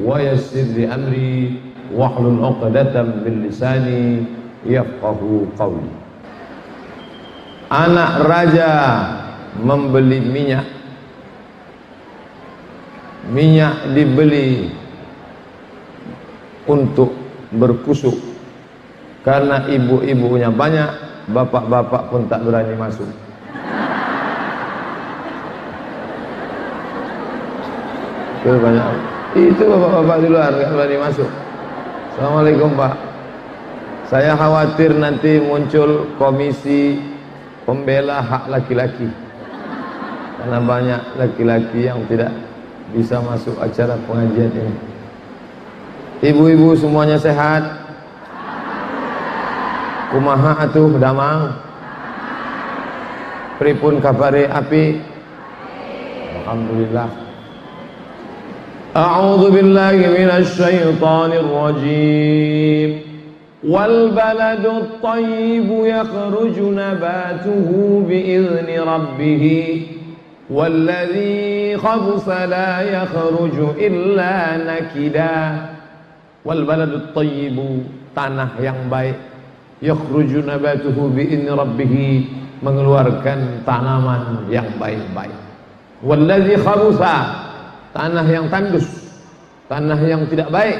ويسر لي أمري واحلل عقدة من لساني yafqahu qawli anak raja membeli minyak minyak dibeli untuk berkusuk karena ibu-ibunya banyak bapak-bapak pun tak berani masuk itu banyak itu bapak-bapak di luar nggak berani masuk. Assalamualaikum Pak. Saya khawatir nanti muncul komisi pembela hak laki-laki. Karena banyak laki-laki yang tidak bisa masuk acara pengajian ini. Ibu-ibu semuanya sehat? Kumaha atuh damang? Pripun kabare api? Alhamdulillah أعوذ بالله من الشيطان الرجيم والبلد الطيب يخرج نباته بإذن ربه والذي خبث لا يخرج إلا نكدا والبلد الطيب tanah yang baik yakhruju nabatuhu bi'in rabbih mengeluarkan tanaman yang baik-baik wallazi khabutha tanah yang tandus tanah yang tidak baik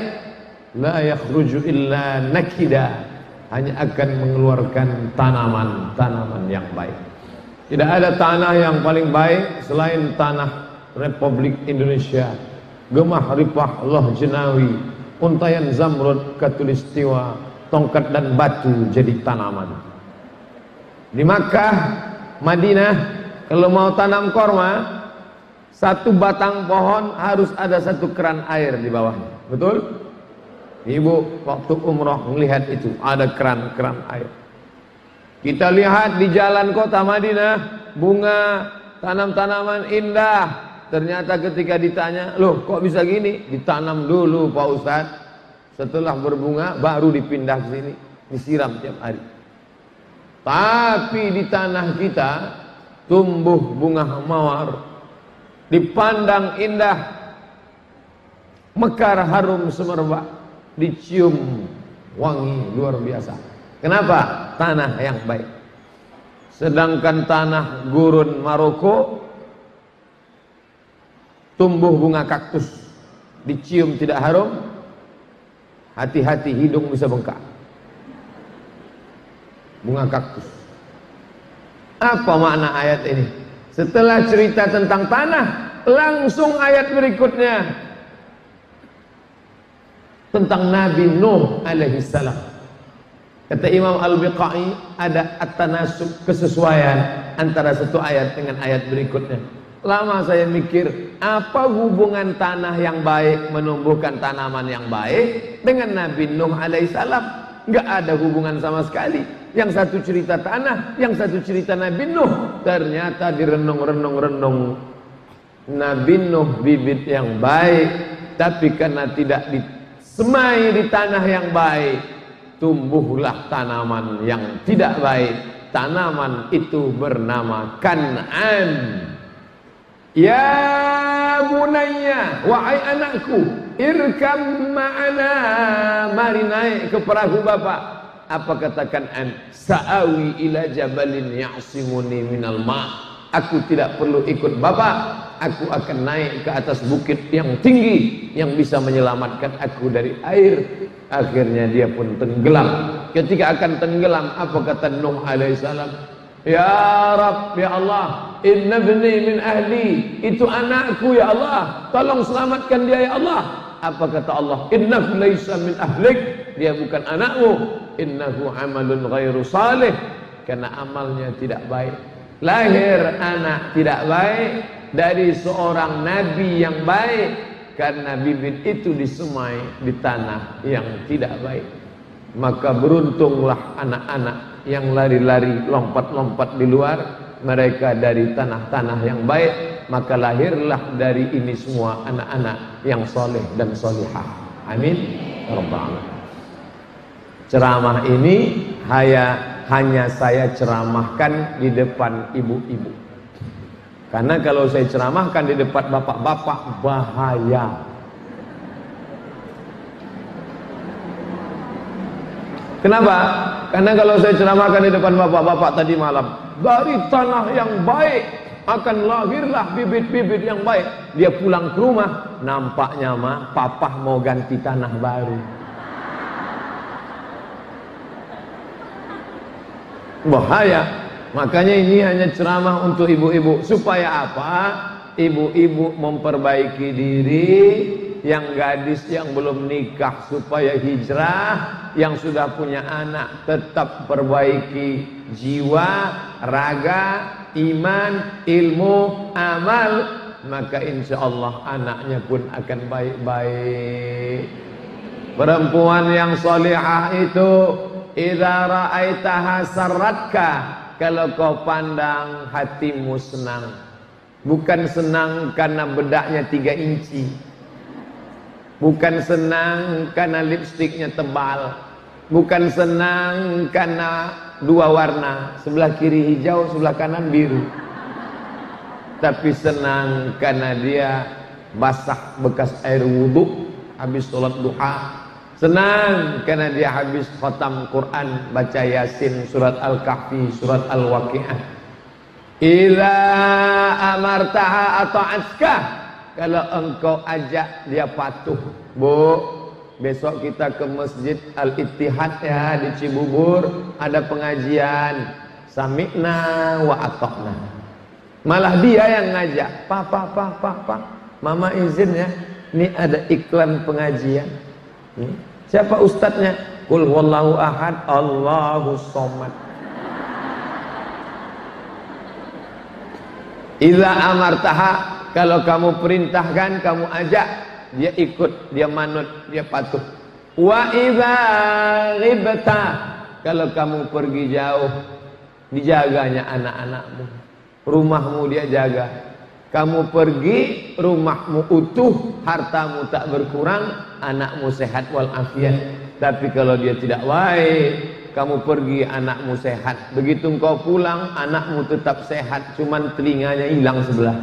la yakhruju illa nakida. Hanya akan mengeluarkan tanaman-tanaman yang baik. Tidak ada tanah yang paling baik selain tanah Republik Indonesia. Gemah ripah Allah jenawi untayan zamrud katulistiwa tongkat dan batu jadi tanaman. Di Makkah Madinah kalau mau tanam korma satu batang pohon harus ada satu keran air di bawahnya. Betul? Ibu waktu umroh melihat itu ada keran-keran air. Kita lihat di jalan kota Madinah bunga tanam-tanaman indah. Ternyata ketika ditanya, loh kok bisa gini? Ditanam dulu Pak Ustadz. Setelah berbunga baru dipindah ke sini, disiram tiap hari. Tapi di tanah kita tumbuh bunga mawar dipandang indah mekar harum semerbak dicium wangi luar biasa. Kenapa? Tanah yang baik. Sedangkan tanah gurun Maroko tumbuh bunga kaktus dicium tidak harum hati-hati hidung bisa bengkak. Bunga kaktus. Apa makna ayat ini setelah cerita tentang tanah, langsung ayat berikutnya tentang Nabi Nuh alaihi salam. Kata Imam Al-Biqai ada at-tanasub kesesuaian antara satu ayat dengan ayat berikutnya. Lama saya mikir, apa hubungan tanah yang baik menumbuhkan tanaman yang baik dengan Nabi Nuh alaihi salam? Enggak ada hubungan sama sekali. Yang satu cerita tanah, yang satu cerita Nabi Nuh. Ternyata direnung-renung-renung. Nabi Nuh bibit yang baik, tapi karena tidak disemai di tanah yang baik, tumbuhlah tanaman yang tidak baik. Tanaman itu bernama Kan'an. Ya bunayya, wahai anakku, irkam ma'ana, mari naik ke perahu bapak apa katakan an? Sa'awi ila jabalin ya'simuni minal ma. Aku tidak perlu ikut bapak. Aku akan naik ke atas bukit yang tinggi yang bisa menyelamatkan aku dari air. Akhirnya dia pun tenggelam. Ketika akan tenggelam apa kata Nuh alaihissalam ya Rab ya Allah inna bni min ahli. Itu anakku ya Allah. Tolong selamatkan dia ya Allah. Apa kata Allah? Innahu laisa min ahlik dia bukan anakmu. Innahu amalun ghairu salih. Karena amalnya tidak baik. Lahir anak tidak baik. Dari seorang nabi yang baik. Karena bibit itu disemai di tanah yang tidak baik. Maka beruntunglah anak-anak yang lari-lari lompat-lompat di luar. Mereka dari tanah-tanah yang baik. Maka lahirlah dari ini semua anak-anak yang soleh dan solihah amin. Rabbal Ceramah ini hanya hanya saya ceramahkan di depan ibu-ibu. Karena kalau saya ceramahkan di depan bapak-bapak bahaya. Kenapa? Karena kalau saya ceramahkan di depan bapak-bapak tadi malam, dari tanah yang baik akan lahirlah bibit-bibit yang baik. Dia pulang ke rumah, nampaknya mah papa mau ganti tanah baru. Bahaya. Makanya ini hanya ceramah untuk ibu-ibu supaya apa? Ibu-ibu memperbaiki diri, yang gadis yang belum nikah supaya hijrah, yang sudah punya anak tetap perbaiki jiwa, raga, iman, ilmu, amal, maka insya Allah anaknya pun akan baik-baik. Perempuan yang solihah itu idza ra'aitaha sarratka kalau kau pandang hatimu senang bukan senang karena bedaknya tiga inci Bukan senang karena lipstiknya tebal. Bukan senang karena dua warna. Sebelah kiri hijau, sebelah kanan biru. Tapi senang karena dia basah bekas air wudhu habis sholat duha. Senang karena dia habis khatam Quran, baca Yasin, surat Al-Kahfi, surat Al-Waqi'ah. Ila amartaha atau askah kalau engkau ajak dia patuh. Bu besok kita ke masjid Al Ittihad ya di Cibubur. Ada pengajian. Sami'na wa atokna malah dia yang ngajak. Papa papa papa mama izin ya ini ada iklan pengajian. Hmm? Siapa ustadznya kul wallahu ahad Allahu somad Iza amartaha kalau kamu perintahkan, kamu ajak, dia ikut, dia manut, dia patuh. Wa idza ghibta kalau kamu pergi jauh, dijaganya anak-anakmu. Rumahmu dia jaga. Kamu pergi, rumahmu utuh, hartamu tak berkurang, anakmu sehat walafiat. Tapi kalau dia tidak baik, kamu pergi anakmu sehat. Begitu engkau pulang, anakmu tetap sehat, cuman telinganya hilang sebelah.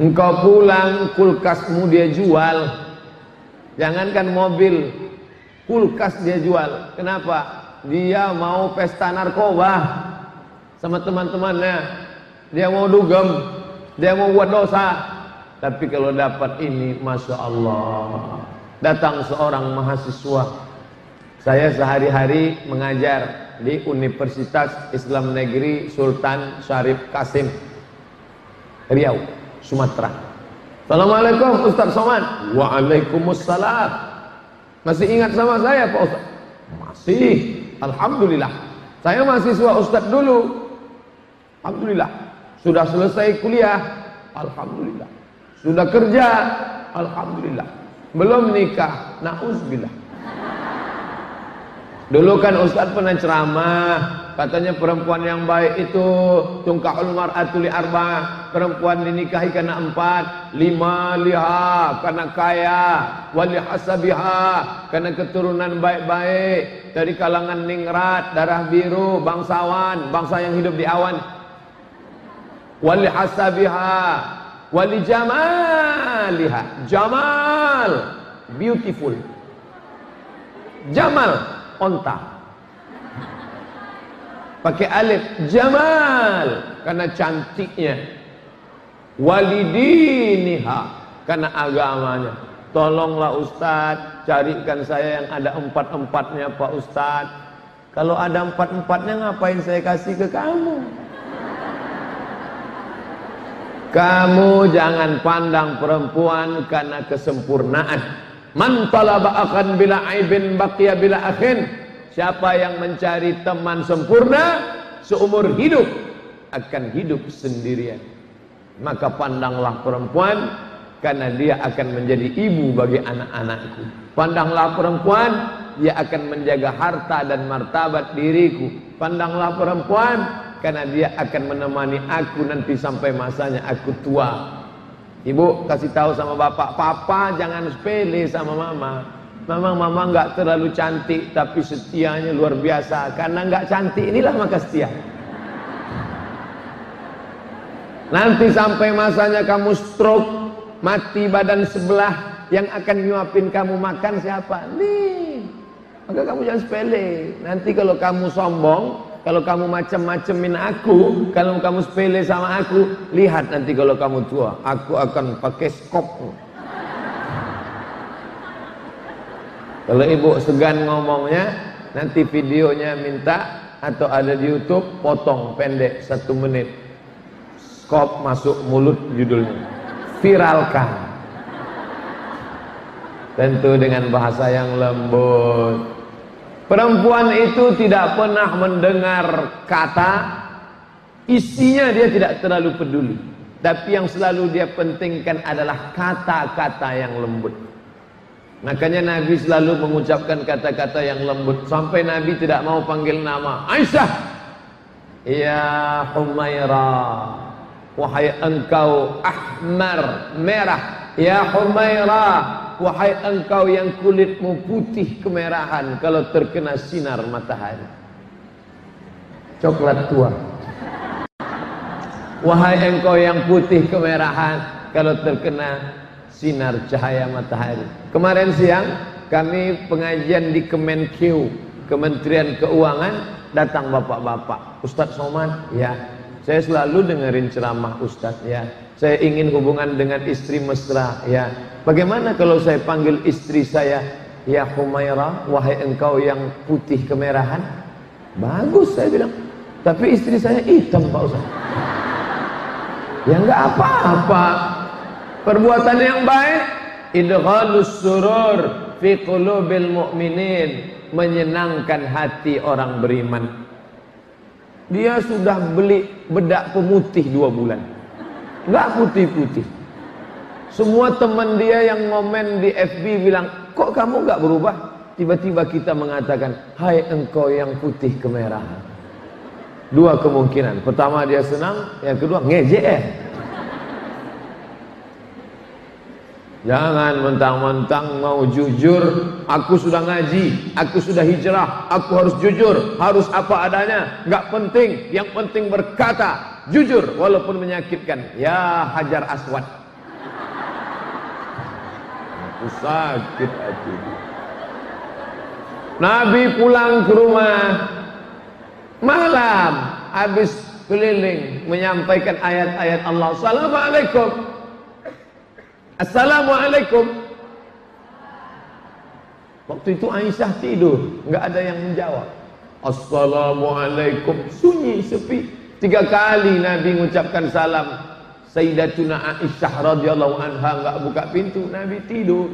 Engkau pulang kulkasmu dia jual. Jangankan mobil, kulkas dia jual. Kenapa? Dia mau pesta narkoba sama teman-temannya. Dia mau dugem, dia mau buat dosa. Tapi kalau dapat ini, masya Allah. Datang seorang mahasiswa. Saya sehari-hari mengajar di Universitas Islam Negeri Sultan Syarif Kasim Riau. Sumatera. Assalamualaikum Ustaz Somad. Waalaikumsalam. Masih ingat sama saya Pak Ustaz? Masih. Alhamdulillah. Saya mahasiswa Ustaz dulu. Alhamdulillah. Sudah selesai kuliah. Alhamdulillah. Sudah kerja. Alhamdulillah. Belum nikah. Nauzubillah. Dulu kan Ustaz pernah ceramah, katanya perempuan yang baik itu tungkahul mar'atu li arba, perempuan dinikahi karena empat, lima liha karena kaya, wali hasabiha karena keturunan baik-baik dari kalangan ningrat, darah biru, bangsawan, bangsa yang hidup di awan. Wali hasabiha, wali jamal, beautiful. Jamal onta. Pakai alif. Jamal karena cantiknya. Walidiniha karena agamanya. Tolonglah Ustadz carikan saya yang ada empat-empatnya Pak Ustadz kalau ada empat-empatnya ngapain saya kasih ke kamu kamu jangan pandang perempuan karena kesempurnaan Man talaba akan bila aibin baqiya bila akhin. Siapa yang mencari teman sempurna seumur hidup akan hidup sendirian. Maka pandanglah perempuan karena dia akan menjadi ibu bagi anak-anakku. Pandanglah perempuan, dia akan menjaga harta dan martabat diriku. Pandanglah perempuan karena dia akan menemani aku nanti sampai masanya aku tua. Ibu kasih tahu sama bapak, papa jangan sepele sama mama. Memang mama nggak terlalu cantik, tapi setianya luar biasa. Karena nggak cantik inilah maka setia. Nanti sampai masanya kamu stroke, mati badan sebelah, yang akan nyuapin kamu makan siapa? Nih, Maka kamu jangan sepele. Nanti kalau kamu sombong, kalau kamu macam-macamin aku, kalau kamu sepele sama aku, lihat nanti kalau kamu tua, aku akan pakai skop. Kalau ibu segan ngomongnya, nanti videonya minta atau ada di YouTube, potong pendek satu menit. Skop masuk mulut judulnya. Viralkan. Tentu dengan bahasa yang lembut. Perempuan itu tidak pernah mendengar kata, isinya dia tidak terlalu peduli. Tapi yang selalu dia pentingkan adalah kata-kata yang lembut. Makanya Nabi selalu mengucapkan kata-kata yang lembut sampai Nabi tidak mau panggil nama Aisyah. Ya Humaira, wahai engkau ahmar merah. Ya Humaira, wahai engkau yang kulitmu putih kemerahan kalau terkena sinar matahari. Coklat tua. Wahai engkau yang putih kemerahan kalau terkena sinar cahaya matahari. Kemarin siang kami pengajian di Kemenq, Kementerian Keuangan, datang bapak-bapak. Ustadz Somad, ya. Saya selalu dengerin ceramah Ustadz, ya. Saya ingin hubungan dengan istri mesra, ya. Bagaimana kalau saya panggil istri saya, ya Humaira, wahai engkau yang putih kemerahan? Bagus saya bilang. Tapi istri saya hitam Pak Ustadz. Ya enggak apa-apa. Perbuatan yang baik idghalus surur fi qulubil mu'minin menyenangkan hati orang beriman. Dia sudah beli bedak pemutih dua bulan. Enggak putih-putih. Semua teman dia yang ngomen di FB bilang, kok kamu enggak berubah? Tiba-tiba kita mengatakan, hai engkau yang putih kemerahan. Dua kemungkinan. Pertama dia senang, yang kedua ngejek. Jangan mentang-mentang mau jujur Aku sudah ngaji Aku sudah hijrah Aku harus jujur Harus apa adanya Gak penting Yang penting berkata Jujur Walaupun menyakitkan. Ya Hajar Aswad. Aku sakit hati. Nabi pulang ke rumah. Malam Habis keliling Menyampaikan ayat-ayat Allah. Assalamualaikum. Assalamualaikum. Waktu itu Aisyah tidur, nggak ada yang menjawab. Assalamualaikum, sunyi sepi. Tiga kali Nabi mengucapkan salam. Sayyidatuna Aisyah radhiyallahu anha nggak buka pintu, Nabi tidur.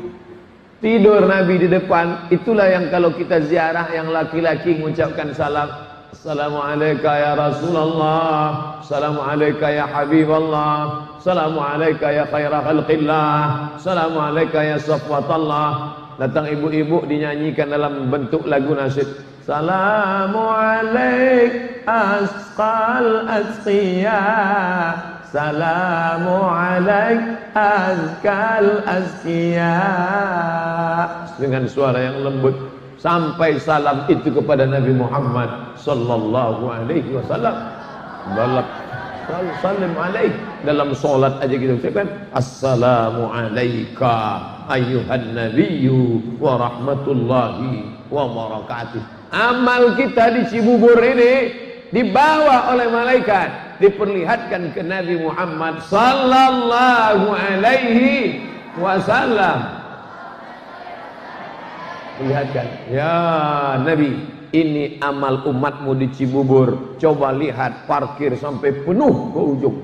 Tidur Nabi di depan, itulah yang kalau kita ziarah yang laki-laki mengucapkan salam, Assalamualaikum ya Rasulullah. Assalamualaikum ya Habiballah Assalamualaikum ya khairah khalqillah. Assalamualaikum ya safwatallah. Datang ibu-ibu dinyanyikan dalam bentuk lagu nasyid Assalamualaikum asqal asqiya. Assalamualaikum azkal azkiya Dengan suara yang lembut sampai salam itu kepada Nabi Muhammad sallallahu alaihi wasallam. Balak salam alaih. Dalam solat aja kita ucapkan assalamu alayka ayuhan nabiyyu wa rahmatullahi wa barakatuh amal kita di Cibubur ini dibawa oleh malaikat diperlihatkan ke Nabi Muhammad sallallahu alaihi wasallam Lihatkan, ya Nabi, ini amal umatmu di Cibubur. Coba lihat parkir sampai penuh ke ujung.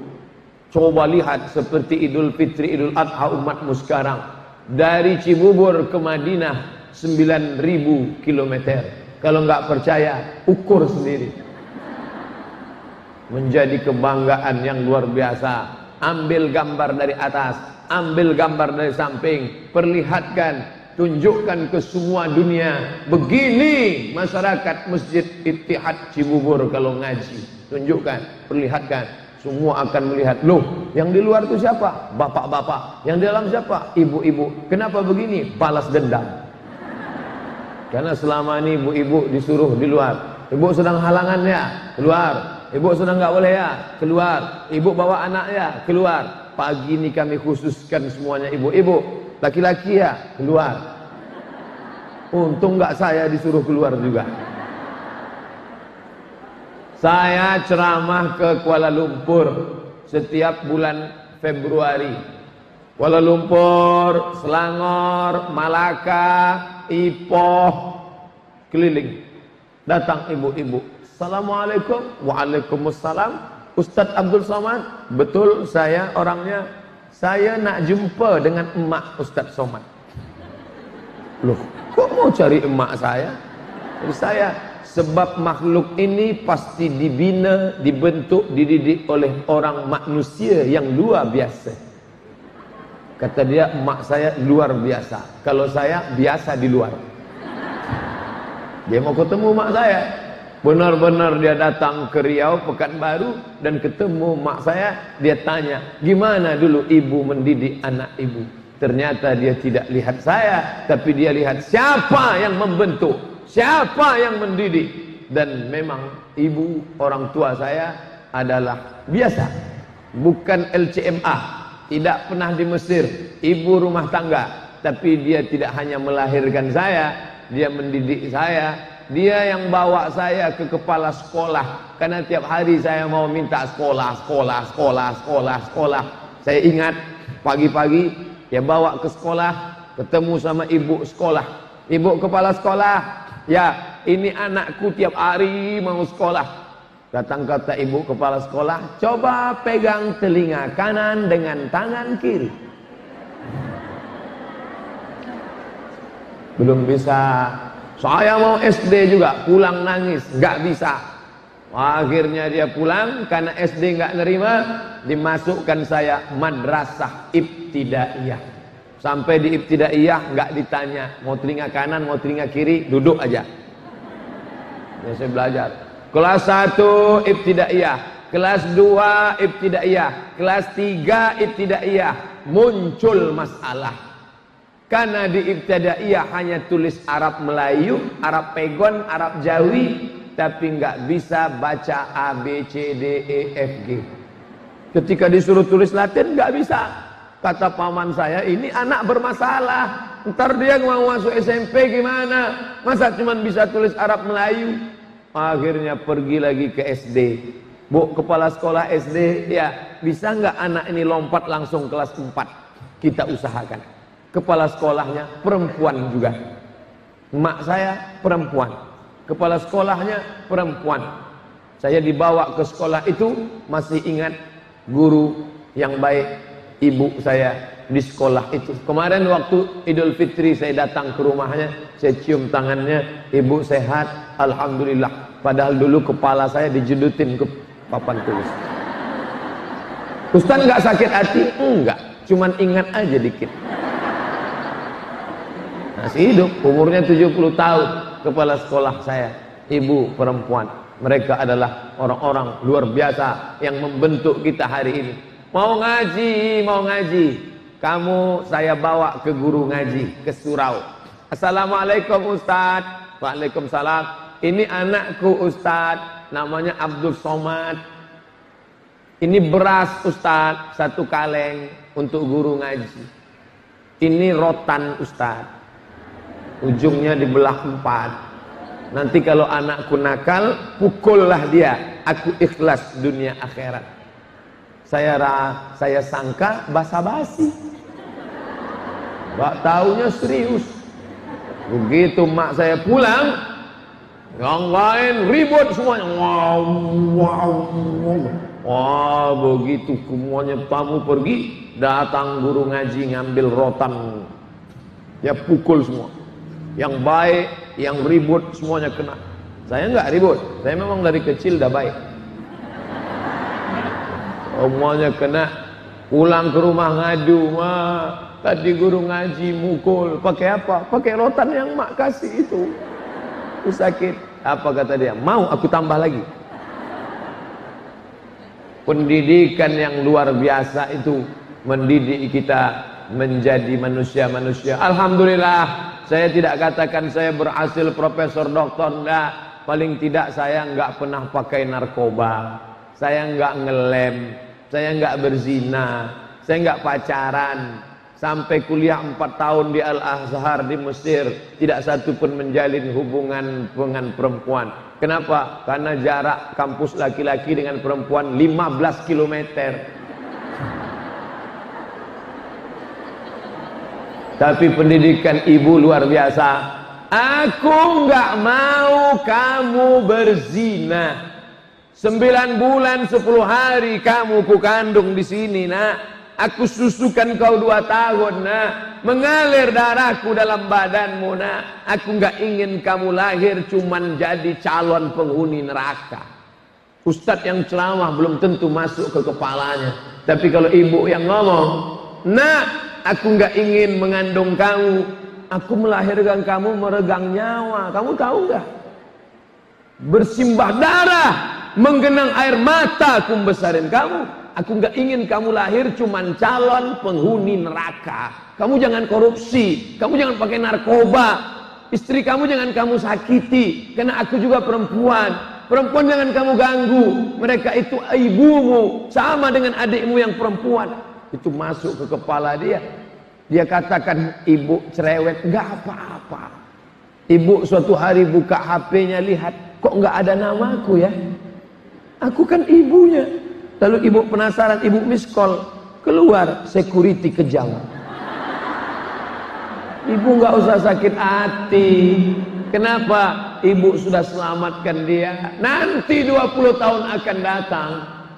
Coba lihat seperti Idul Fitri, Idul Adha umatmu sekarang. Dari Cibubur ke Madinah 9000 km. Kalau nggak percaya, ukur sendiri. Menjadi kebanggaan yang luar biasa. Ambil gambar dari atas, ambil gambar dari samping, perlihatkan tunjukkan ke semua dunia. Begini masyarakat masjid Ittihad Cibubur kalau ngaji. Tunjukkan perlihatkan. Semua akan melihat. Loh yang di luar itu siapa? Bapak-bapak. Yang di dalam siapa? Ibu-ibu. Kenapa begini? Balas dendam karena selama ini ibu-ibu disuruh di luar. Ibu sedang halangan ya keluar. Ibu sedang nggak boleh ya keluar. Ibu bawa anak ya keluar. Pagi ini kami khususkan semuanya ibu-ibu. Laki-laki ya keluar. Untung nggak saya disuruh keluar juga. Saya ceramah ke Kuala Lumpur setiap bulan Februari. Kuala Lumpur, Selangor, Malaka, Ipoh, keliling. Datang ibu-ibu. Assalamualaikum. Waalaikumsalam. Ustadz Abdul Somad. Betul saya orangnya. Saya nak jumpa dengan emak Ustadz Somad. Loh, kok mau cari emak saya? Jadi saya sebab makhluk ini pasti dibina, dibentuk, dididik oleh orang manusia yang luar biasa. Kata dia, emak saya luar biasa. Kalau saya biasa di luar. Dia mau ketemu mak saya. Benar-benar dia datang ke Riau, Pekanbaru dan ketemu mak saya. Dia tanya, gimana dulu ibu mendidik anak ibu? Ternyata dia tidak lihat saya, tapi dia lihat siapa yang membentuk, siapa yang mendidik. Dan memang ibu orang tua saya adalah biasa, bukan LCMA, tidak pernah di Mesir, ibu rumah tangga, tapi dia tidak hanya melahirkan saya, dia mendidik saya, dia yang bawa saya ke kepala sekolah karena tiap hari saya mau minta sekolah, sekolah, sekolah, sekolah, sekolah. Saya ingat pagi-pagi dia bawa ke sekolah, ketemu sama ibu sekolah. Ibu kepala sekolah, ya ini anakku tiap hari mau sekolah. Datang kata ibu kepala sekolah, coba pegang telinga kanan dengan tangan kiri. Belum bisa. Saya mau SD juga, pulang nangis, nggak bisa. Akhirnya dia pulang karena SD nggak nerima, dimasukkan saya madrasah ibtidaiyah. Sampai di ibtidaiyah nggak ditanya mau telinga kanan, mau telinga kiri, duduk aja. Saya belajar. Kelas 1 ibtidaiyah, kelas 2 ibtidaiyah, kelas 3 ibtidaiyah, muncul masalah. Karena di ibtidaiyah hanya tulis Arab Melayu, Arab Pegon, Arab Jawi, tapi nggak bisa baca A B C D E F G. Ketika disuruh tulis Latin nggak bisa. Kata paman saya, ini anak bermasalah. Ntar dia mau masuk SMP gimana? Masa cuma bisa tulis Arab Melayu? Akhirnya pergi lagi ke SD. Bu, kepala sekolah SD, ya bisa nggak anak ini lompat langsung kelas 4? Kita usahakan. Kepala sekolahnya perempuan juga. Mak saya perempuan Kepala sekolahnya perempuan. Saya dibawa ke sekolah itu masih ingat guru yang baik ibu saya di sekolah itu. Kemarin waktu Idul Fitri saya datang ke rumahnya, saya cium tangannya, ibu sehat, alhamdulillah. Padahal dulu kepala saya dijedutin ke papan tulis. Ustaz nggak sakit hati? Enggak, cuman ingat aja dikit. Masih hidup, umurnya 70 tahun kepala sekolah saya, ibu perempuan. Mereka adalah orang-orang luar biasa yang membentuk kita hari ini. Mau ngaji, mau ngaji. Kamu saya bawa ke guru ngaji, ke surau. Assalamualaikum Ustaz. Waalaikumsalam. Ini anakku Ustaz, namanya Abdul Somad. Ini beras Ustaz, satu kaleng untuk guru ngaji. Ini rotan Ustaz ujungnya dibelah empat. Nanti kalau anakku nakal, pukullah dia. Aku ikhlas dunia akhirat. Saya ra, saya sangka basa-basi. Mbak taunya serius. Begitu mak saya pulang, yang lain ribut semuanya. Wow, wow, wow. Wah, begitu semuanya tamu pergi, datang guru ngaji ngambil rotan. Ya pukul semua yang baik, yang ribut semuanya kena. Saya enggak ribut, saya memang dari kecil dah baik. Semuanya kena. Pulang ke rumah ngadu, mak. Tadi guru ngaji mukul, pakai apa? Pakai rotan yang mak kasih itu. Itu sakit. Apa kata dia? Mau aku tambah lagi. Pendidikan yang luar biasa itu mendidik kita menjadi manusia-manusia. Alhamdulillah saya tidak katakan saya berhasil profesor doktor enggak. Paling tidak saya enggak pernah pakai narkoba. Saya enggak ngelem. Saya enggak berzina. Saya enggak pacaran. sampai kuliah 4 tahun di Al-Azhar di Mesir tidak satu pun menjalin hubungan dengan perempuan kenapa? karena jarak kampus laki-laki dengan perempuan 15 km tapi pendidikan ibu luar biasa aku nggak mau kamu berzina sembilan bulan sepuluh hari kamu ku kandung di sini nak. Aku susukan kau dua tahun nak. Mengalir darahku dalam badanmu nak. Aku nggak ingin kamu lahir cuman jadi calon penghuni neraka. Ustadz yang ceramah belum tentu masuk ke kepalanya. Tapi kalau ibu yang ngomong Nak aku nggak ingin mengandung kamu. Aku melahirkan kamu meregang nyawa. Kamu tahu nggak? Bersimbah darah Menggenang air mata aku membesarin kamu Aku nggak ingin kamu lahir cuman calon penghuni neraka. Kamu jangan korupsi, kamu jangan pakai narkoba. Istri kamu jangan kamu sakiti, karena aku juga perempuan. Perempuan jangan kamu ganggu. Mereka itu ibumu, sama dengan adikmu yang perempuan. Itu masuk ke kepala dia. Dia katakan ibu cerewet, nggak apa-apa. Ibu suatu hari buka HP-nya lihat, kok nggak ada namaku ya? Aku kan ibunya. Lalu ibu penasaran, ibu miskol keluar security kejam. Ibu nggak usah sakit hati. Kenapa? Ibu sudah selamatkan dia. Nanti 20 tahun akan datang,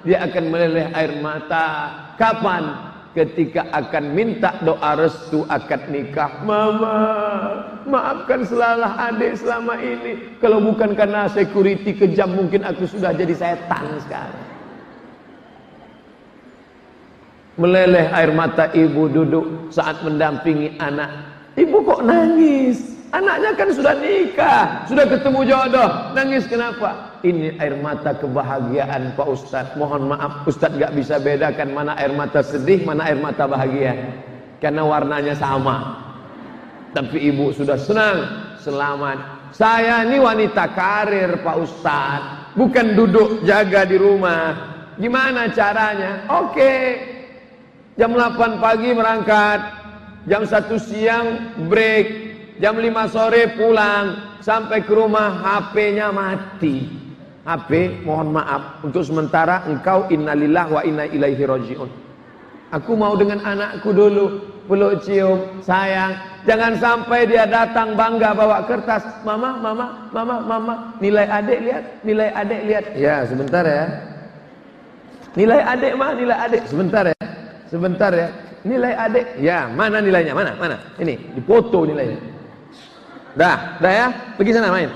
dia akan meleleh air mata. Kapan? Ketika akan minta doa restu akad nikah. Mama, maafkan salah adik selama ini. Kalau bukan karena security kejam, mungkin aku sudah jadi setan sekarang. Meleleh air mata ibu duduk saat mendampingi anak. Ibu kok nangis? Anaknya kan sudah nikah, sudah ketemu jodoh. Nangis kenapa? Ini air mata kebahagiaan Pak Ustadz. Mohon maaf Ustadz gak bisa bedakan mana air mata sedih, mana air mata bahagia. Karena warnanya sama. Tapi ibu sudah senang, selamat. Saya ini wanita karir Pak Ustadz. Bukan duduk jaga di rumah. Gimana caranya? Oke. Jam 8 pagi berangkat, jam 1 siang break, jam 5 sore pulang, sampai ke rumah HP-nya mati. HP, mohon maaf, untuk sementara engkau innalillah wa inna ilaihi rajiun. Aku mau dengan anakku dulu, peluk cium, sayang. Jangan sampai dia datang bangga bawa kertas. Mama, mama, mama, mama, nilai adik lihat, nilai adik lihat. Ya, sebentar ya. Nilai adik mah, nilai adik. Sebentar ya. Sebentar ya. Nilai adik. Ya, mana nilainya? Mana? Mana? Ini, dipoto nilainya. Dah, dah ya. Pergi sana main.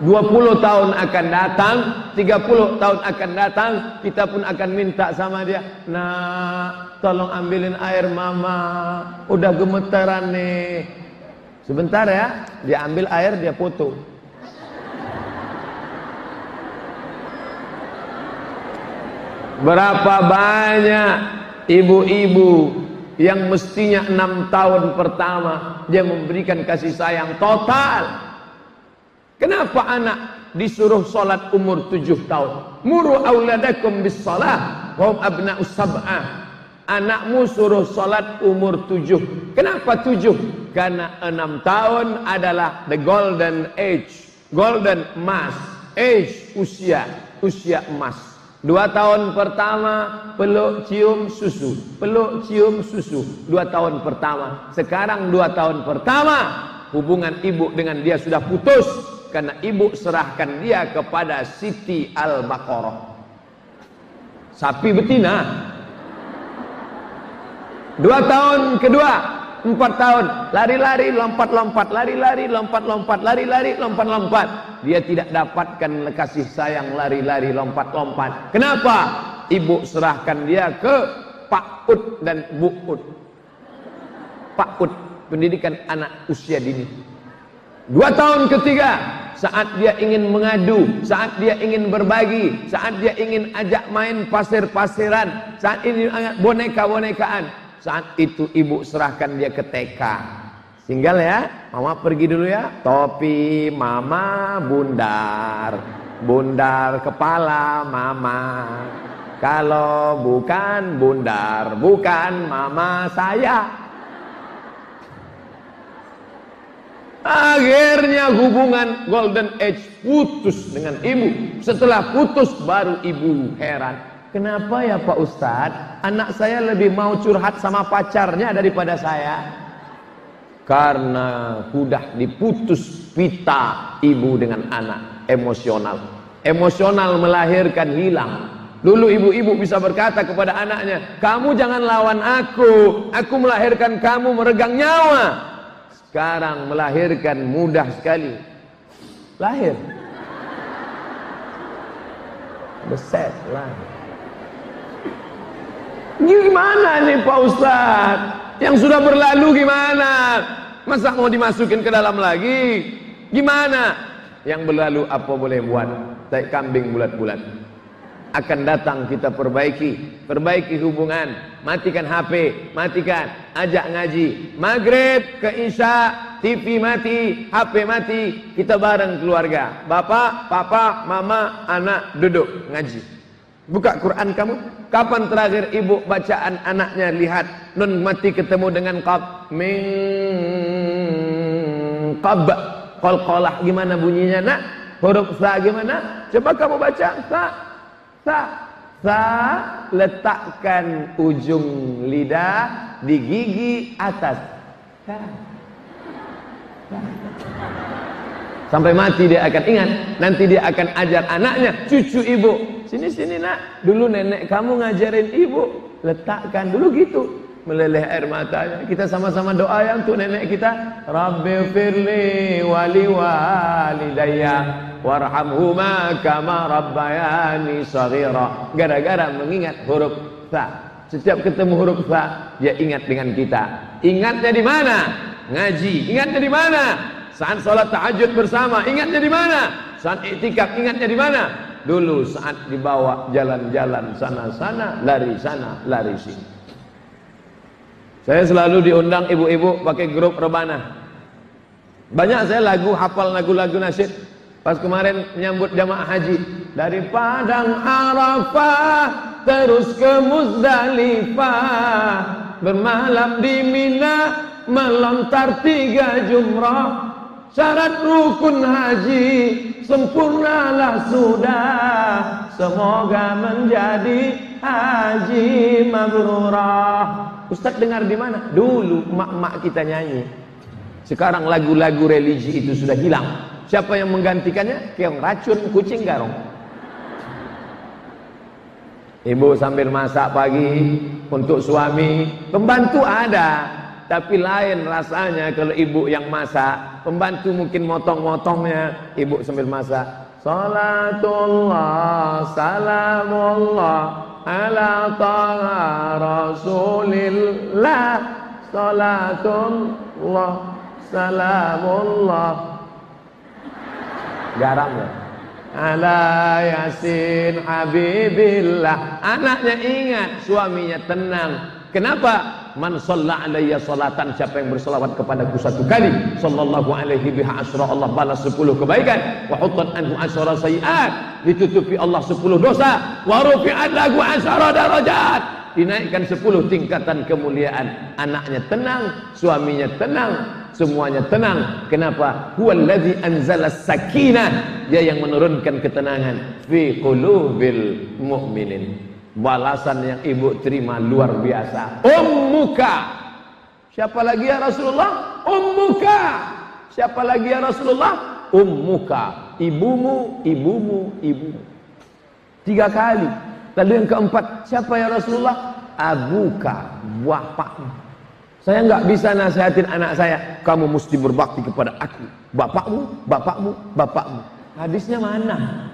20 tahun akan datang, 30 tahun akan datang, kita pun akan minta sama dia, "Nak, tolong ambilin air mama, udah gemetaran nih." Sebentar ya, dia ambil air, dia foto. Berapa banyak ibu-ibu yang mestinya enam tahun pertama dia memberikan kasih sayang total. Kenapa anak disuruh sholat umur tujuh tahun? Muru auladakum bis wa abna sab'ah. Anakmu suruh sholat umur tujuh. Kenapa tujuh? Karena enam tahun adalah the golden age, golden emas, age usia, usia emas. Dua tahun pertama peluk cium susu, peluk cium susu. Dua tahun pertama. Sekarang dua tahun pertama hubungan ibu dengan dia sudah putus karena ibu serahkan dia kepada Siti Al-Baqarah. Sapi betina. Dua tahun kedua empat tahun. Lari-lari lompat-lompat. Lari-lari lompat-lompat. Lari-lari lompat-lompat. Dia tidak dapatkan kasih sayang. Lari-lari lompat-lompat. Kenapa? Ibu serahkan dia ke Pak Ud dan Bu Ud Pak Ud pendidikan anak usia dini. Dua tahun ketiga saat dia ingin mengadu, saat dia ingin berbagi, saat dia ingin ajak main pasir-pasiran, saat ini boneka-bonekaan, saat itu ibu serahkan dia ke TK. Tinggal ya, mama pergi dulu ya. Topi mama bundar, bundar kepala mama. Kalau bukan bundar, bukan mama saya. Akhirnya hubungan Golden Age putus dengan ibu. Setelah putus baru ibu heran. Kenapa ya Pak Ustadz? Anak saya lebih mau curhat sama pacarnya daripada saya. Karena sudah diputus pita ibu dengan anak emosional. Emosional melahirkan hilang Dulu ibu-ibu bisa berkata kepada anaknya, kamu jangan lawan aku, aku melahirkan kamu meregang nyawa. Sekarang melahirkan mudah sekali. Lahir. Beset lah. Gimana nih Pak Ustadz? Yang sudah berlalu gimana? Masa mau dimasukin ke dalam lagi? Gimana? Yang berlalu apa boleh buat? Tai kambing bulat-bulat akan datang kita perbaiki perbaiki hubungan matikan HP matikan ajak ngaji maghrib ke isya TV mati HP mati kita bareng keluarga bapak papa mama anak duduk ngaji buka Quran kamu kapan terakhir ibu bacaan anaknya lihat nun mati ketemu dengan qab min qab qalqalah gimana bunyinya nak huruf sa gimana coba kamu baca sa Sa, sa letakkan ujung lidah di gigi atas. Sa. Sa. Sampai mati dia akan ingat. Nanti dia akan ajar anaknya, cucu ibu. Sini sini nak, dulu nenek kamu ngajarin ibu. Letakkan dulu gitu meleleh air matanya. Kita sama-sama doa yang untuk nenek kita. Rabbi firli wali walidayya warhamhuma kama rabbayani saghira. Gara-gara mengingat huruf sa. Setiap ketemu huruf sa, dia ingat dengan kita. Ingatnya di mana? Ngaji. Ingatnya di mana? Saat sholat tahajud bersama, ingatnya di mana? Saat itikaf, ingatnya di mana? Dulu saat dibawa jalan-jalan sana-sana, lari sana, lari sini. Saya selalu diundang ibu-ibu pakai grup rebana. Banyak saya lagu hafal lagu-lagu nasyid. Pas kemarin menyambut jamaah haji dari Padang Arafah terus ke Muzdalifah bermalam di Mina melontar tiga jumrah syarat rukun haji sempurnalah sudah semoga menjadi haji mabrurah Ustaz dengar di mana? Dulu mak-mak kita nyanyi. Sekarang lagu-lagu religi itu sudah hilang. Siapa yang menggantikannya? Keong racun kucing garong. Ibu sambil masak pagi untuk suami, pembantu ada, tapi lain rasanya kalau ibu yang masak, pembantu mungkin motong-motongnya, ibu sambil masak. Salatullah, salamullah, ala taha rasulillah. Salatullah salamullah. Garam ya? Ala yasin habibillah. Anaknya ingat suaminya tenang. Kenapa man shalla alayya salatan siapa yang berselawat kepadaku satu kali sallallahu alaihi biha asra Allah balas sepuluh kebaikan. Wa hutan anhu asra sayiat ditutupi Allah sepuluh dosa. Wa rufi'at lahu asra darajat. Dinaikkan sepuluh tingkatan kemuliaan. Anaknya tenang suaminya tenang semuanya tenang. Kenapa? Huwallazi anzala sakinah. Dia yang menurunkan ketenangan. Fi qulubil mu'minin balasan yang ibu terima luar biasa. Ummuka siapa lagi ya Rasulullah? Ummuka siapa lagi ya Rasulullah? Ummuka ibumu ibumu ibumu tiga kali. Lalu yang keempat siapa ya Rasulullah? Abuka bapakmu saya nggak bisa nasihatin anak saya. Kamu mesti berbakti kepada aku. Bapakmu bapakmu bapakmu. Hadisnya mana?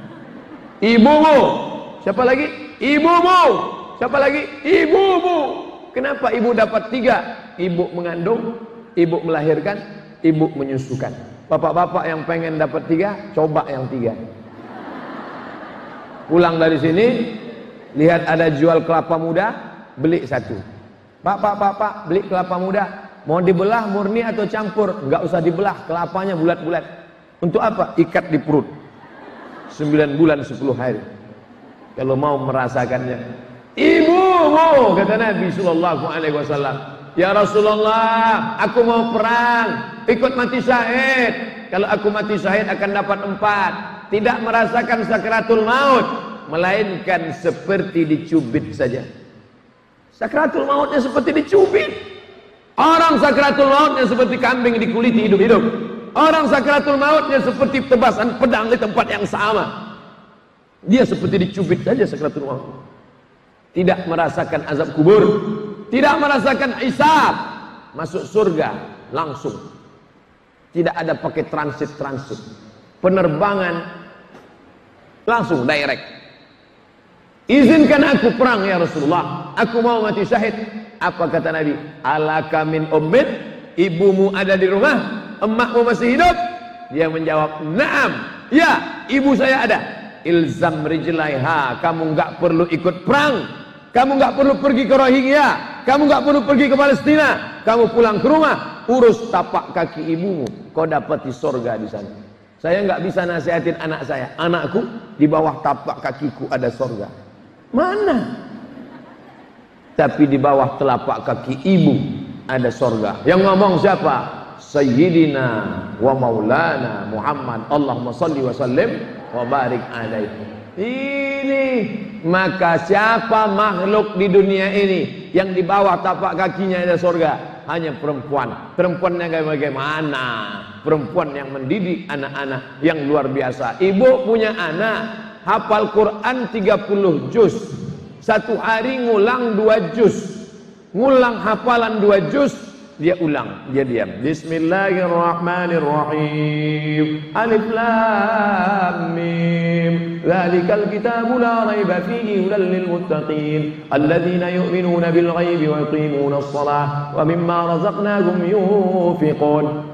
Ibumu siapa lagi? Ibumu. Siapa lagi? Ibumu. Kenapa ibu dapat tiga? Ibu mengandung ibu melahirkan ibu menyusukan. Bapak-bapak yang pengen dapat tiga coba yang tiga. Pulang dari sini lihat ada jual kelapa muda beli satu. Pak pak pak pak beli kelapa muda. Mau dibelah murni atau campur? Nggak usah dibelah kelapanya bulat-bulat. Untuk apa? Ikat di perut. 9 bulan 10 hari kalau mau merasakannya. Ibumu kata Nabi sallallahu alaihi wasallam. Ya Rasulullah, aku mau perang, ikut mati syahid. Kalau aku mati syahid akan dapat empat. Tidak merasakan sakratul maut, melainkan seperti dicubit saja. Sakratul mautnya seperti dicubit. Orang sakratul mautnya seperti kambing dikuliti hidup-hidup. Orang sakratul mautnya seperti tebasan pedang di tempat yang sama. Dia seperti dicubit saja sakratul maut. Tidak merasakan azab kubur, tidak merasakan isab, masuk surga langsung. Tidak ada pakai transit-transit. Penerbangan langsung direct. Izinkan aku perang ya Rasulullah. Aku mau mati syahid. Apa kata Nabi? Alaka min ummit? Ibumu ada di rumah? emakmu masih hidup? Dia menjawab, "Naam." Ya, ibu saya ada. Ilzam rijlaiha, kamu enggak perlu ikut perang. Kamu enggak perlu pergi ke Rohingya. Kamu enggak perlu pergi ke Palestina. Kamu pulang ke rumah, urus tapak kaki ibumu. Kau dapat di sorga di sana. Saya enggak bisa nasihatin anak saya. Anakku di bawah tapak kakiku ada sorga. Mana? Tapi di bawah telapak kaki ibu ada sorga. Yang ngomong siapa? Sayyidina wa maulana Muhammad Allahumma salli wa sallim wa barik ini maka siapa makhluk di dunia ini yang di bawah tapak kakinya ada surga hanya perempuan. Perempuan yang bagaimana? Perempuan yang mendidik anak-anak yang luar biasa. Ibu punya anak hafal Quran 30 juz. Satu hari ngulang dua juz. Ngulang hafalan dua juz dia ulang, dia diam. Bismillahirrahmanirrahim. Alif lam mim. Dzalikal kitabu la raiba fihi hudal lil muttaqin alladzina yu'minuna bil ghaibi wa yuqimuna shalah wa mimma razaqnahum yunfiqun.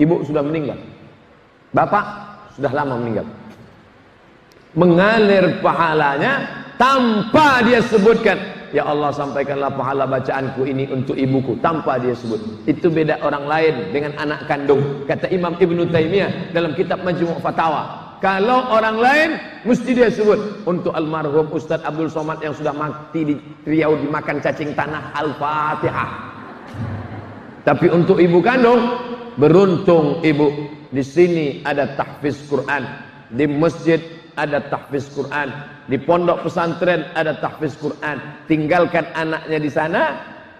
Ibu sudah meninggal. Bapak sudah lama meninggal. Mengalir pahalanya tanpa dia sebutkan Ya Allah sampaikanlah pahala bacaanku ini untuk ibuku tanpa dia sebut. Itu beda orang lain dengan anak kandung. Kata Imam Ibn Taymiyah dalam kitab Majmu' Fatawa. Kalau orang lain mesti dia sebut untuk almarhum Ustadz Abdul Somad yang sudah mati di Riau dimakan cacing tanah Al-Fatihah. Tapi untuk ibu kandung beruntung ibu di sini ada tahfiz Quran di masjid ada tahfiz Quran, di pondok pesantren ada tahfiz Quran. Tinggalkan anaknya di sana.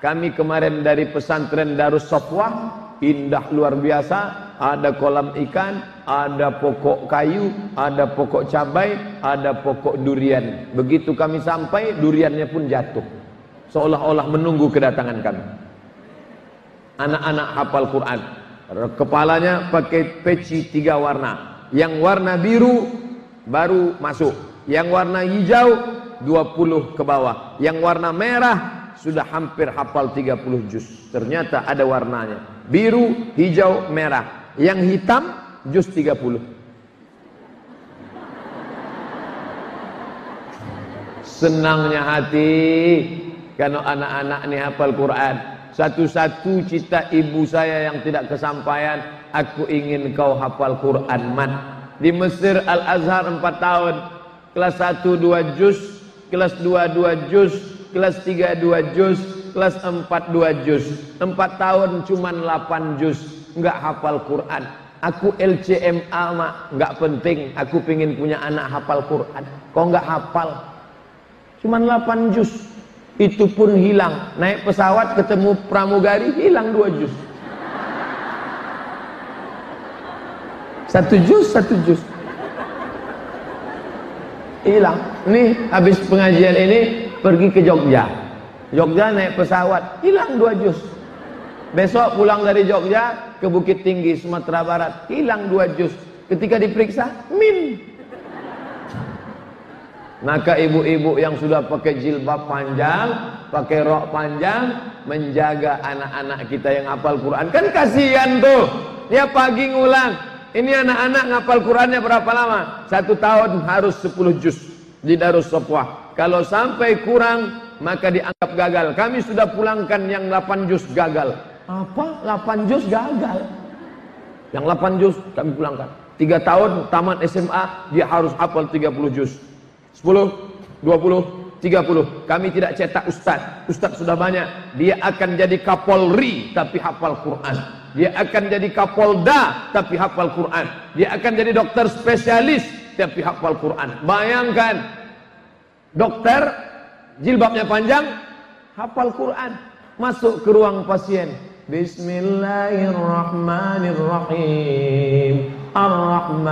Kami kemarin dari pesantren Darus Sofwah, indah luar biasa. Ada kolam ikan, ada pokok kayu, ada pokok cabai, ada pokok durian. Begitu kami sampai, duriannya pun jatuh. Seolah-olah menunggu kedatangan kami. Anak-anak hafal Quran. Kepalanya pakai peci tiga warna. Yang warna biru baru masuk. Yang warna hijau 20 ke bawah. Yang warna merah sudah hampir hafal 30 juz. Ternyata ada warnanya. Biru, hijau, merah. Yang hitam juz 30. Senangnya hati kalau anak-anak ini hafal Quran. Satu-satu cita ibu saya yang tidak kesampaian, aku ingin kau hafal Quran mat di Mesir Al-Azhar 4 tahun kelas 1 2 juz kelas 2 2 juz kelas 3 2 juz kelas 4 2 juz. 4 tahun cuman 8 juz. Enggak hafal Quran. Aku LCMA mak. Enggak penting. Aku pengen punya anak hafal Quran. Kok enggak hafal? Cuman 8 juz. Itu pun hilang. Naik pesawat ketemu pramugari hilang 2 juz. Satu jus, satu jus. Hilang. Nih habis pengajian ini pergi ke Jogja. Jogja naik pesawat, hilang dua jus. Besok pulang dari Jogja ke Bukit Tinggi Sumatera Barat, hilang dua jus. Ketika diperiksa, min. Maka ibu-ibu yang sudah pakai jilbab panjang, pakai rok panjang, menjaga anak-anak kita yang hafal Quran. Kan kasihan tuh. Dia pagi ngulang, ini anak-anak ngapal Qurannya berapa lama? Satu tahun harus 10 juz di Darus Sofwah. Kalau sampai kurang maka dianggap gagal. Kami sudah pulangkan yang 8 juz gagal. Apa? 8 juz gagal. Yang 8 juz kami pulangkan. 3 tahun tamat SMA dia harus hafal 30 juz. 10 20, 30. Kami tidak cetak ustaz. Ustaz sudah banyak. Dia akan jadi kapolri tapi hafal Quran. Dia akan jadi kapolda tapi hafal Quran. Dia akan jadi dokter spesialis tapi hafal Quran. Bayangkan dokter jilbabnya panjang hafal Quran. Masuk ke ruang pasien. Bismillahirrahmanirrahim. Ar-Rahman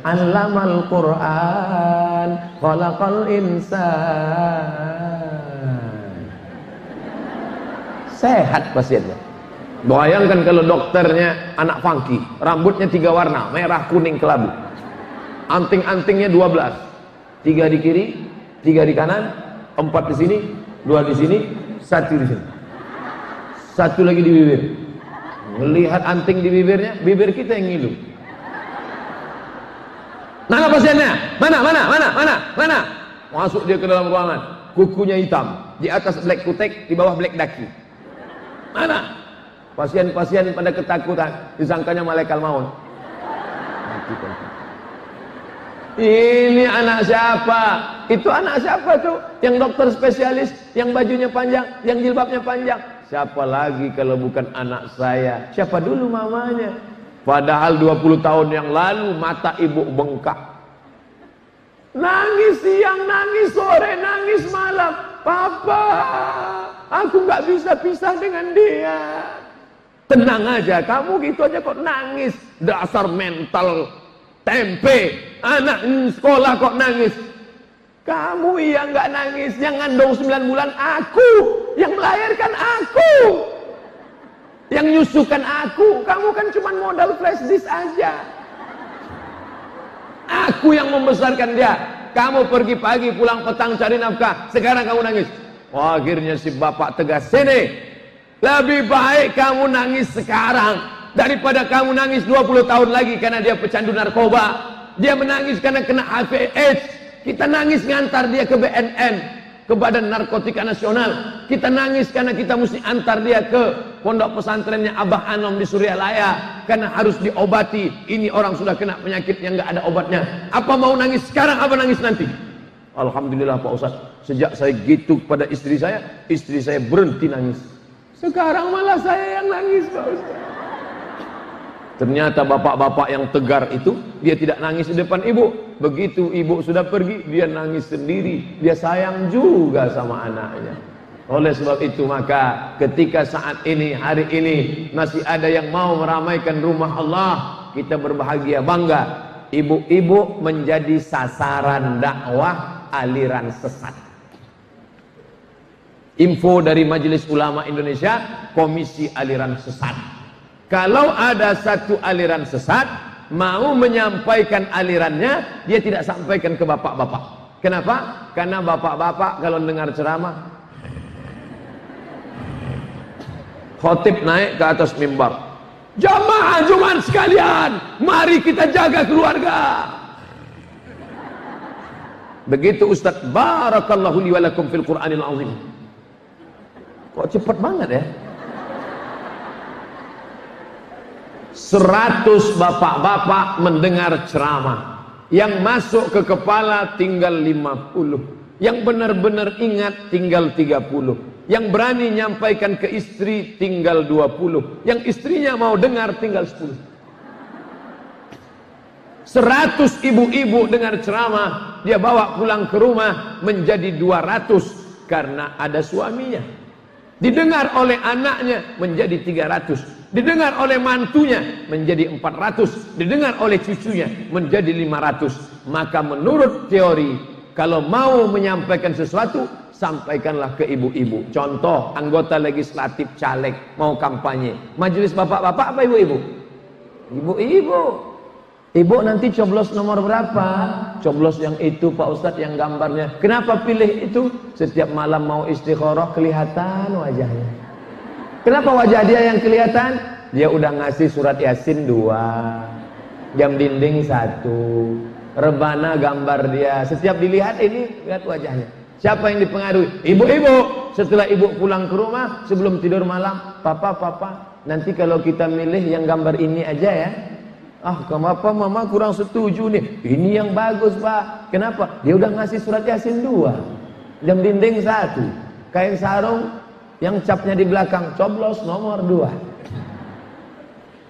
'allamal Qur'an khalaqal insan. Sehat pasiennya. Bayangkan kalau dokternya anak funky, rambutnya tiga warna, merah, kuning, kelabu. Anting-antingnya 12. Tiga di kiri, tiga di kanan, empat di sini, dua di sini, satu di sini. Satu lagi di bibir. Melihat anting di bibirnya, bibir kita yang ngilu. Mana pasiennya? Mana, mana, mana, mana, mana? Masuk dia ke dalam ruangan. Kukunya hitam. Di atas black kutek, di bawah black daki. Mana? Pasien-pasien pada ketakutan, disangkanya malaikat maut. Ini anak siapa? Itu anak siapa tuh? Yang dokter spesialis, yang bajunya panjang, yang jilbabnya panjang. Siapa lagi kalau bukan anak saya? Siapa dulu mamanya? Padahal 20 tahun yang lalu mata ibu bengkak. Nangis siang, nangis sore, nangis malam. Papa, aku nggak bisa pisah dengan dia. Tenang aja, kamu gitu aja kok nangis. Dasar mental tempe. Anak sekolah kok nangis. Kamu yang nggak nangis, yang ngandung 9 bulan aku, yang melahirkan aku. Yang nyusukan aku, kamu kan cuma modal flash disk aja. Aku yang membesarkan dia. Kamu pergi pagi, pulang petang cari nafkah. Sekarang kamu nangis. Wah, akhirnya si bapak tegas, sini, lebih baik kamu nangis sekarang daripada kamu nangis 20 tahun lagi karena dia pecandu narkoba. Dia menangis karena kena HIV AIDS. Kita nangis ngantar dia ke BNN, ke Badan Narkotika Nasional. Kita nangis karena kita mesti antar dia ke pondok pesantrennya Abah Anom di Suryalaya karena harus diobati. Ini orang sudah kena penyakit yang nggak ada obatnya. Apa mau nangis sekarang apa nangis nanti? Alhamdulillah Pak Ustaz, sejak saya gitu pada istri saya, istri saya berhenti nangis. Sekarang malah saya yang nangis Pak Ustaz. Ternyata bapak-bapak yang tegar itu dia tidak nangis di depan ibu. Begitu ibu sudah pergi, dia nangis sendiri. Dia sayang juga sama anaknya. Oleh sebab itu maka ketika saat ini hari ini masih ada yang mau meramaikan rumah Allah, kita berbahagia bangga. Ibu-ibu menjadi sasaran dakwah aliran sesat. Info dari Majelis Ulama Indonesia, Komisi Aliran Sesat. Kalau ada satu aliran sesat, mau menyampaikan alirannya, dia tidak sampaikan ke bapak-bapak. Kenapa? Karena bapak-bapak kalau dengar ceramah, khotib naik ke atas mimbar. Jamaah Jumat sekalian, mari kita jaga keluarga. Begitu Ustaz Barakallahu li walakum fil Qur'anil azim. Kok cepat banget ya? Seratus bapak-bapak mendengar ceramah. Yang masuk ke kepala tinggal lima puluh. Yang benar-benar ingat tinggal tiga puluh. Yang berani nyampaikan ke istri tinggal dua puluh. Yang istrinya mau dengar tinggal sepuluh. Seratus ibu-ibu dengar ceramah Dia bawa pulang ke rumah menjadi dua ratus Karena ada suaminya Didengar oleh anaknya menjadi 300. Didengar oleh mantunya menjadi 400. Didengar oleh cucunya menjadi 500. Maka menurut teori, kalau mau menyampaikan sesuatu, sampaikanlah ke ibu-ibu. Contoh, anggota legislatif caleg mau kampanye. Majelis bapak-bapak apa ibu-ibu? Ibu-ibu. Ibu nanti coblos nomor berapa? Coblos yang itu Pak Ustadz yang gambarnya. Kenapa pilih itu? Setiap malam mau istikharah kelihatan wajahnya. Kenapa wajah dia yang kelihatan? Dia udah ngasih surat Yasin dua, jam dinding satu, rebana gambar dia. Setiap dilihat ini lihat wajahnya. Siapa yang dipengaruhi? Ibu-ibu. Setelah ibu pulang ke rumah sebelum tidur malam, papa, papa, nanti kalau kita milih yang gambar ini aja ya, Ah, kenapa mama kurang setuju nih? Ini yang bagus, Pak. Kenapa? Dia udah ngasih surat Yasin dua. Jam dinding satu. Kain sarung yang capnya di belakang coblos nomor dua.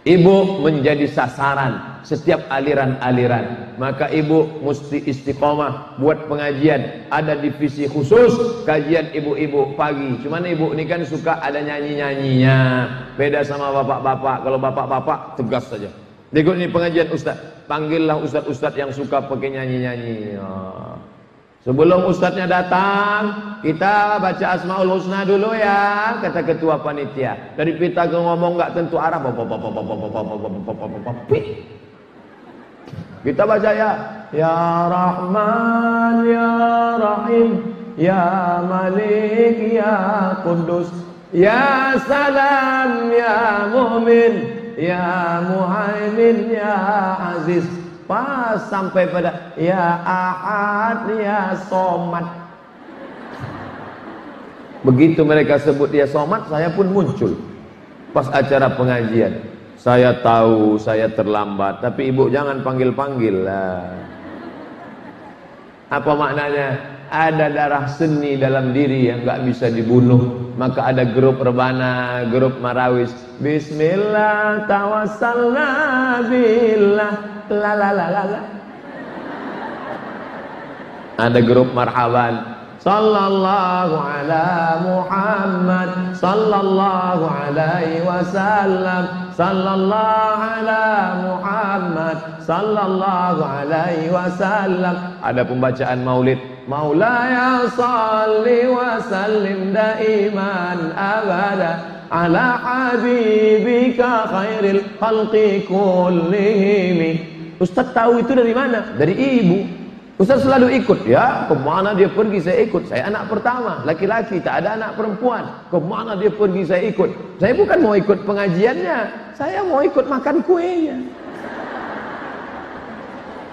Ibu menjadi sasaran setiap aliran-aliran. Maka ibu mesti istiqomah buat pengajian. Ada divisi khusus kajian ibu-ibu pagi. Cuman ibu ini kan suka ada nyanyi-nyanyinya. Beda sama bapak-bapak. Kalau bapak-bapak tegas saja. Ikut ini pengajian ustaz. Panggillah ustaz-ustaz yang suka pakai nyanyi-nyanyi. Oh. Sebelum ustadznya datang, kita baca Asmaul Husna dulu ya, kata ketua panitia. Dari kita ke ngomong nggak tentu arah, kita baca ya, Ya Rahman, Ya Rahim, Ya Malik, Ya Kudus, Ya Salam, Ya Mu'min, Ya Muhaimin, Ya Aziz. Pas sampai pada ya ahad ya somat. Begitu mereka sebut dia somat, saya pun muncul. Pas acara pengajian. Saya tahu saya terlambat, tapi ibu jangan panggil-panggil lah. Apa maknanya? Ada darah seni dalam diri yang nggak bisa dibunuh. Maka ada grup rebana, grup marawis. Bismillah tawassalna la la la la la ada grup marhaban sallallahu ala Muhammad. Sallallahu alaihi wasallam. Sallallahu ala Muhammad. Sallallahu alaihi wasallam. Ada pembacaan maulid. Maulaya salli wa sallim daiman abada. Ala habibika khairil khalqi kullihim. Ustaz tahu itu dari mana? Dari ibu. Ustaz selalu ikut. Ya, ke mana dia pergi saya ikut. Saya anak pertama, laki-laki, tak ada anak perempuan. Ke mana dia pergi saya ikut. Saya bukan mau ikut pengajiannya. Saya mau ikut makan kuenya.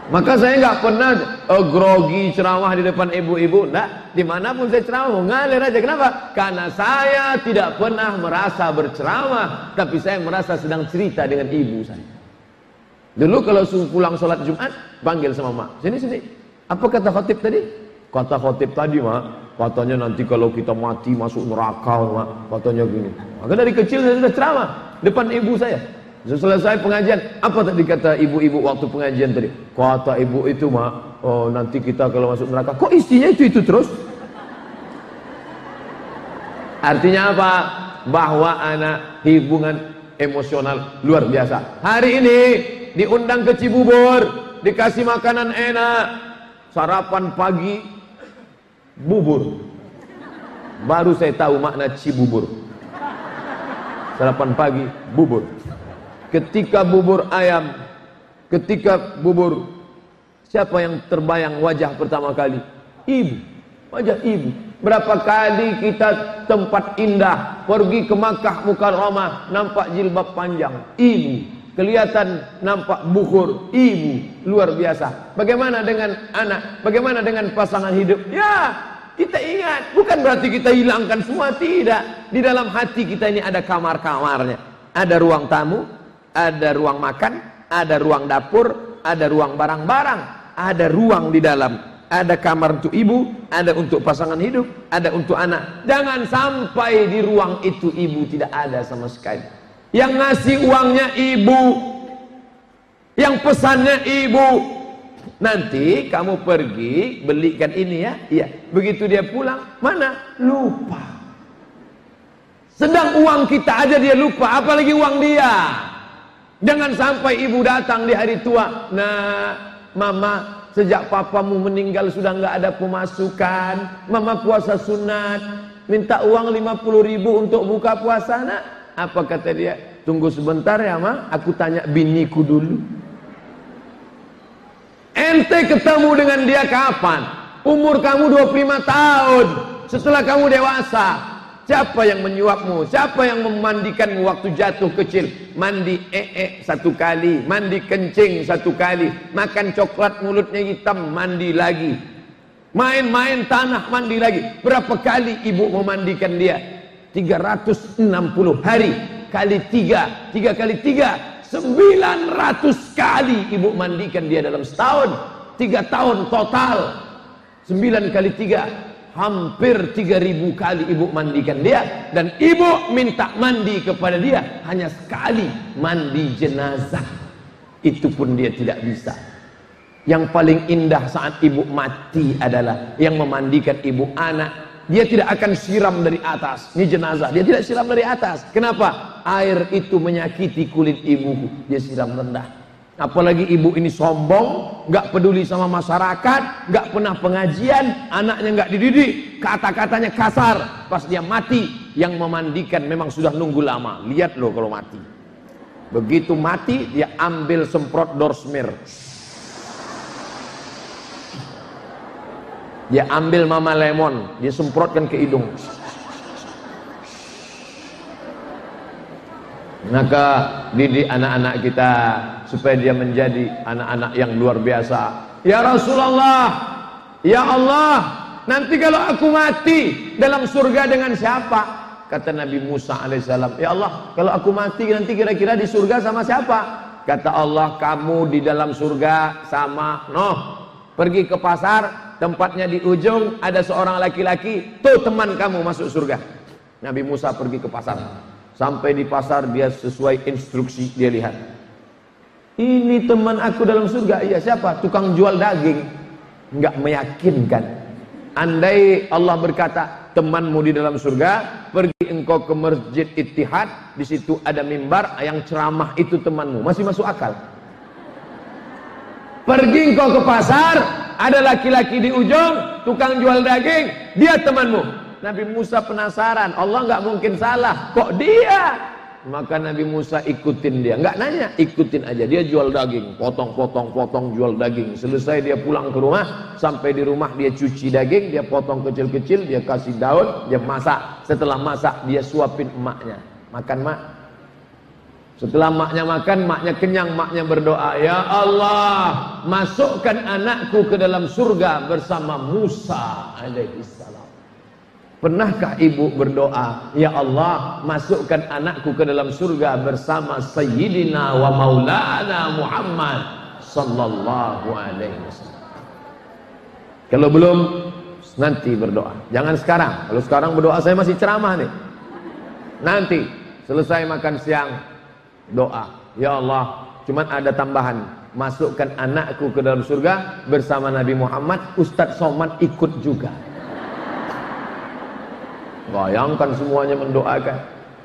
Maka saya nggak pernah uh, grogi ceramah di depan ibu-ibu. Nah, di mana pun saya ceramah, ngalir aja. Kenapa? Karena saya tidak pernah merasa berceramah, tapi saya merasa sedang cerita dengan ibu saya. Dulu kalau pulang sholat Jumat, panggil sama mak. Sini sini. Apa kata khotib tadi? Kata khotib tadi mak, katanya nanti kalau kita mati masuk neraka mak. Katanya gini. Maka dari kecil saya sudah ceramah depan ibu saya. Selesai pengajian, apa tadi kata ibu-ibu waktu pengajian tadi? Kata ibu itu mak, oh nanti kita kalau masuk neraka, kok isinya itu itu terus? Artinya apa? Bahwa anak hubungan emosional luar biasa. Hari ini diundang ke Cibubur, dikasih makanan enak, sarapan pagi, bubur. Baru saya tahu makna Cibubur. Sarapan pagi, bubur. Ketika bubur ayam, ketika bubur, siapa yang terbayang wajah pertama kali? Ibu, wajah ibu. Berapa kali kita tempat indah, pergi ke Makkah Mukarramah, nampak jilbab panjang, ibu kelihatan nampak bukur ibu luar biasa. Bagaimana dengan anak? Bagaimana dengan pasangan hidup? Ya kita ingat. Bukan berarti kita hilangkan semua tidak. Di dalam hati kita ini ada kamar-kamarnya. Ada ruang tamu ada ruang makan ada ruang dapur ada ruang barang-barang. Ada ruang di dalam. Ada kamar untuk ibu, ada untuk pasangan hidup, ada untuk anak. Jangan sampai di ruang itu ibu tidak ada sama sekali. Yang ngasih uangnya ibu. Yang pesannya ibu. Nanti kamu pergi belikan ini ya. Iya. Begitu dia pulang, mana? Lupa. Sedang uang kita aja dia lupa, apalagi uang dia. Jangan sampai ibu datang di hari tua. Nah, mama sejak papamu meninggal sudah nggak ada pemasukan. Mama puasa sunat. Minta uang 50 ribu untuk buka puasa nak. Apa kata dia? Tunggu sebentar ya ma, aku tanya biniku dulu. Ente ketemu dengan dia kapan? Umur kamu 25 tahun. Setelah kamu dewasa, siapa yang menyuapmu? Siapa yang memandikanmu waktu jatuh kecil? Mandi ee satu kali, mandi kencing satu kali, makan coklat mulutnya hitam, mandi lagi. Main-main tanah, mandi lagi. Berapa kali ibu memandikan dia? 360 hari kali tiga, tiga kali tiga, sembilan ratus kali ibu mandikan dia dalam setahun. tiga tahun total. Sembilan kali tiga hampir tiga ribu kali ibu mandikan dia. Dan ibu minta mandi kepada dia hanya sekali mandi jenazah. Itu pun dia tidak bisa. Yang paling indah saat ibu mati adalah yang memandikan ibu anak dia tidak akan siram dari atas. Ini jenazah, dia tidak siram dari atas. Kenapa? Air itu menyakiti kulit ibuku. Dia siram rendah. Apalagi ibu ini sombong, nggak peduli sama masyarakat, nggak pernah pengajian, anaknya nggak dididik, kata-katanya kasar. Pas dia mati, yang memandikan memang sudah nunggu lama. Lihat loh kalau mati. Begitu mati, dia ambil semprot dorsmir. Dia ambil mama lemon, dia semprotkan ke hidung. Maka didik anak-anak kita supaya dia menjadi anak-anak yang luar biasa. Ya Rasulullah, ya Allah, nanti kalau aku mati dalam surga dengan siapa? Kata Nabi Musa alaihissalam, Ya Allah, kalau aku mati nanti kira-kira di surga sama siapa? Kata Allah, kamu di dalam surga sama Noh. Pergi ke pasar, tempatnya di ujung ada seorang laki-laki, tuh teman kamu masuk surga. Nabi Musa pergi ke pasar. Sampai di pasar dia sesuai instruksi dia lihat. Ini teman aku dalam surga. Iya siapa? Tukang jual daging. Enggak meyakinkan. Andai Allah berkata, temanmu di dalam surga, pergi engkau ke masjid Ittihad, di situ ada mimbar yang ceramah itu temanmu. Masih masuk akal. Pergi engkau ke pasar, ada laki-laki di ujung, tukang jual daging, dia temanmu. Nabi Musa penasaran, Allah nggak mungkin salah, kok dia? Maka Nabi Musa ikutin dia, nggak nanya, ikutin aja. Dia jual daging, potong-potong, potong jual daging. Selesai dia pulang ke rumah, sampai di rumah dia cuci daging, dia potong kecil-kecil, dia kasih daun, dia masak. Setelah masak dia suapin emaknya, makan mak. Setelah maknya makan, maknya kenyang, maknya berdoa, Ya Allah, masukkan anakku ke dalam surga bersama Musa alaihissalam. Pernahkah ibu berdoa, Ya Allah, masukkan anakku ke dalam surga bersama Sayyidina wa Maulana Muhammad sallallahu alaihi wasallam. Kalau belum, nanti berdoa. Jangan sekarang. Kalau sekarang berdoa saya masih ceramah nih. Nanti selesai makan siang doa. Ya Allah, cuman ada tambahan. Masukkan anakku ke dalam surga bersama Nabi Muhammad, Ustadz Somad ikut juga. Bayangkan semuanya mendoakan.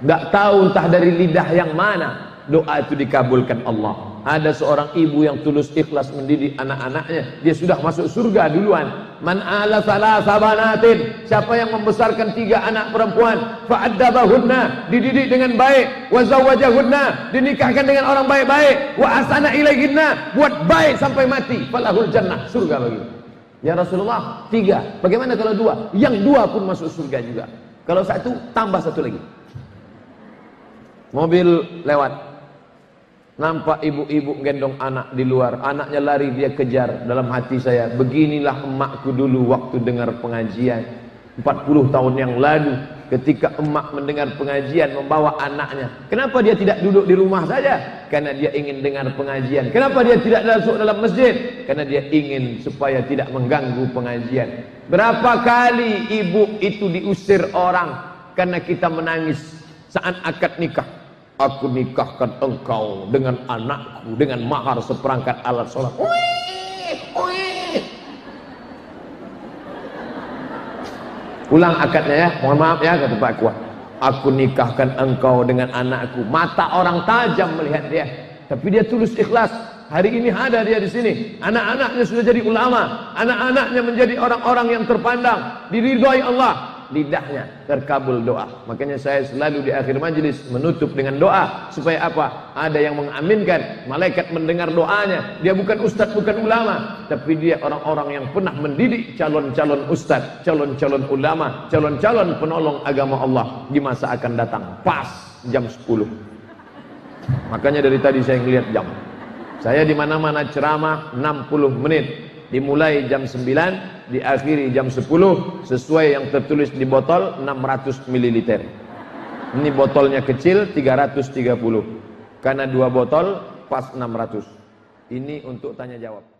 Tidak tahu entah dari lidah yang mana doa itu dikabulkan Allah. Ada seorang ibu yang tulus ikhlas mendidik anak-anaknya, dia sudah masuk surga duluan. Man ala salah sabanatin, siapa yang membesarkan tiga anak perempuan, fa'addabahunna, dididik dengan baik, wa zawwajahunna, dinikahkan dengan orang baik-baik, wa asana ilaihinna, buat baik sampai mati, falahul jannah, surga bagi. Ya Rasulullah, tiga. Bagaimana kalau dua? Yang dua pun masuk surga juga. Kalau satu, tambah satu lagi. Mobil lewat. Nampak ibu-ibu gendong anak di luar. Anaknya lari, dia kejar. Dalam hati saya, beginilah emakku dulu waktu dengar pengajian. 40 tahun yang lalu ketika emak mendengar pengajian membawa anaknya. Kenapa dia tidak duduk di rumah saja? Karena dia ingin dengar pengajian. Kenapa dia tidak masuk dalam masjid? Karena dia ingin supaya tidak mengganggu pengajian. Berapa kali ibu itu diusir orang? Karena kita menangis saat akad nikah aku nikahkan engkau dengan anakku dengan mahar seperangkat alat sholat. Wih, wih. ulang akadnya ya mohon maaf ya kata Pak Kuat. Aku nikahkan engkau dengan anakku. Mata orang tajam melihat dia tapi dia tulus ikhlas. Hari ini ada dia di sini. Anak-anaknya sudah jadi ulama. Anak-anaknya menjadi orang-orang yang terpandang. Diridhoi Allah lidahnya terkabul doa. Makanya saya selalu di akhir majelis menutup dengan doa supaya apa? Ada yang mengaminkan, malaikat mendengar doanya. Dia bukan ustadz, bukan ulama, tapi dia orang-orang yang pernah mendidik calon-calon ustadz, calon-calon ulama, calon-calon penolong agama Allah di masa akan datang. Pas jam 10. Makanya dari tadi saya ngelihat jam. Saya di mana-mana ceramah 60 menit dimulai jam 9 diakhiri jam 10 sesuai yang tertulis di botol 600 ml ini botolnya kecil 330 karena dua botol pas 600 ini untuk tanya jawab